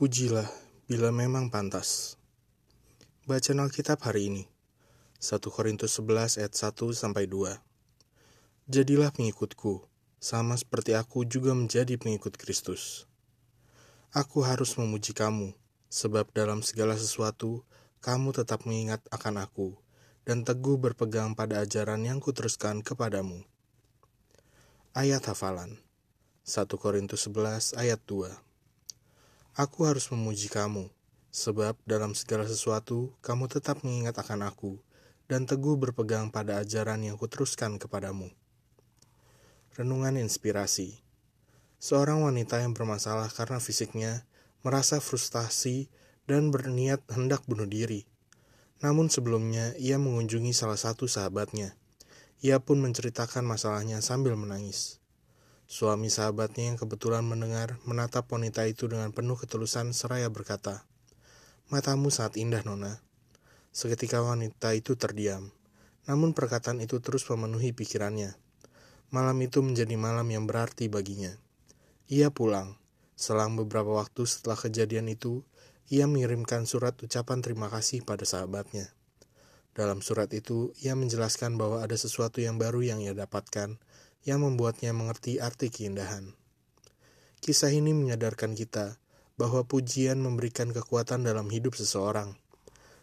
Pujilah bila memang pantas. Bacaan Alkitab hari ini. 1 Korintus 11 ayat 1 sampai 2. Jadilah pengikutku, sama seperti aku juga menjadi pengikut Kristus. Aku harus memuji kamu, sebab dalam segala sesuatu kamu tetap mengingat akan aku dan teguh berpegang pada ajaran yang kuteruskan kepadamu. Ayat hafalan 1 Korintus 11 ayat 2 Aku harus memuji kamu, sebab dalam segala sesuatu kamu tetap mengingat akan aku, dan teguh berpegang pada ajaran yang kuteruskan kepadamu. Renungan Inspirasi Seorang wanita yang bermasalah karena fisiknya merasa frustasi dan berniat hendak bunuh diri. Namun sebelumnya ia mengunjungi salah satu sahabatnya. Ia pun menceritakan masalahnya sambil menangis. Suami sahabatnya yang kebetulan mendengar menatap wanita itu dengan penuh ketulusan seraya berkata, Matamu sangat indah, Nona. Seketika wanita itu terdiam, namun perkataan itu terus memenuhi pikirannya. Malam itu menjadi malam yang berarti baginya. Ia pulang. Selang beberapa waktu setelah kejadian itu, ia mengirimkan surat ucapan terima kasih pada sahabatnya. Dalam surat itu, ia menjelaskan bahwa ada sesuatu yang baru yang ia dapatkan yang membuatnya mengerti arti keindahan. Kisah ini menyadarkan kita bahwa pujian memberikan kekuatan dalam hidup seseorang.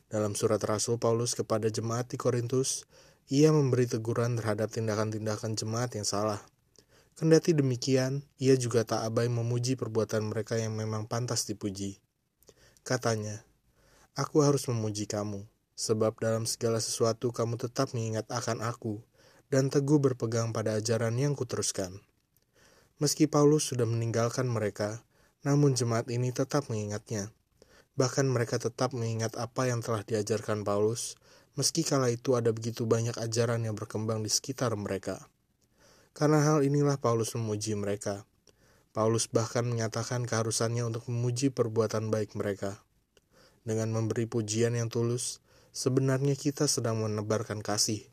Dalam surat Rasul Paulus kepada jemaat di Korintus, ia memberi teguran terhadap tindakan-tindakan jemaat yang salah. Kendati demikian, ia juga tak abai memuji perbuatan mereka yang memang pantas dipuji. Katanya, Aku harus memuji kamu, sebab dalam segala sesuatu kamu tetap mengingat akan aku, dan teguh berpegang pada ajaran yang kuteruskan. Meski Paulus sudah meninggalkan mereka, namun jemaat ini tetap mengingatnya. Bahkan mereka tetap mengingat apa yang telah diajarkan Paulus, meski kala itu ada begitu banyak ajaran yang berkembang di sekitar mereka. Karena hal inilah Paulus memuji mereka. Paulus bahkan menyatakan keharusannya untuk memuji perbuatan baik mereka. Dengan memberi pujian yang tulus, sebenarnya kita sedang menebarkan kasih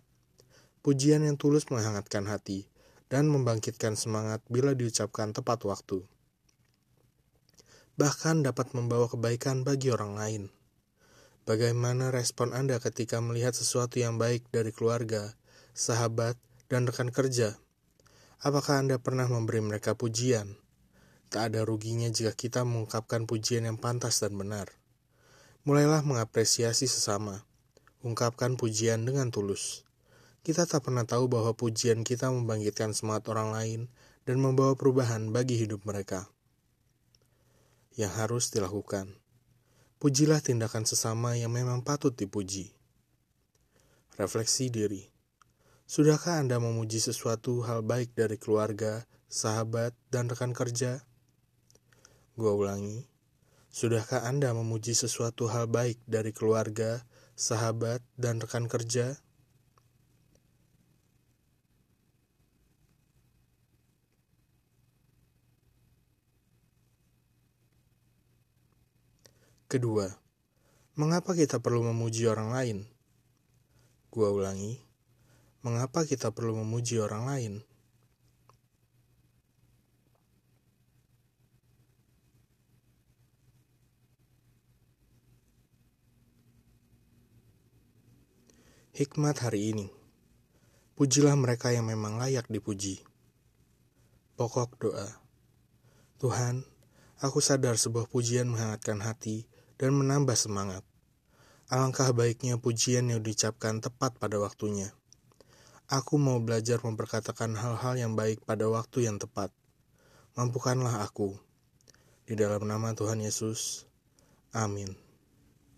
Pujian yang tulus menghangatkan hati dan membangkitkan semangat bila diucapkan tepat waktu. Bahkan dapat membawa kebaikan bagi orang lain. Bagaimana respon Anda ketika melihat sesuatu yang baik dari keluarga, sahabat, dan rekan kerja? Apakah Anda pernah memberi mereka pujian? Tak ada ruginya jika kita mengungkapkan pujian yang pantas dan benar. Mulailah mengapresiasi sesama. Ungkapkan pujian dengan tulus. Kita tak pernah tahu bahwa pujian kita membangkitkan semangat orang lain dan membawa perubahan bagi hidup mereka. Yang harus dilakukan, pujilah tindakan sesama yang memang patut dipuji. Refleksi diri. Sudahkah Anda memuji sesuatu hal baik dari keluarga, sahabat, dan rekan kerja? Gua ulangi. Sudahkah Anda memuji sesuatu hal baik dari keluarga, sahabat, dan rekan kerja? Kedua, mengapa kita perlu memuji orang lain? Gua ulangi, mengapa kita perlu memuji orang lain? Hikmat hari ini. Pujilah mereka yang memang layak dipuji. Pokok doa. Tuhan, aku sadar sebuah pujian menghangatkan hati dan menambah semangat. Alangkah baiknya pujian yang diucapkan tepat pada waktunya. Aku mau belajar memperkatakan hal-hal yang baik pada waktu yang tepat. Mampukanlah aku. Di dalam nama Tuhan Yesus. Amin.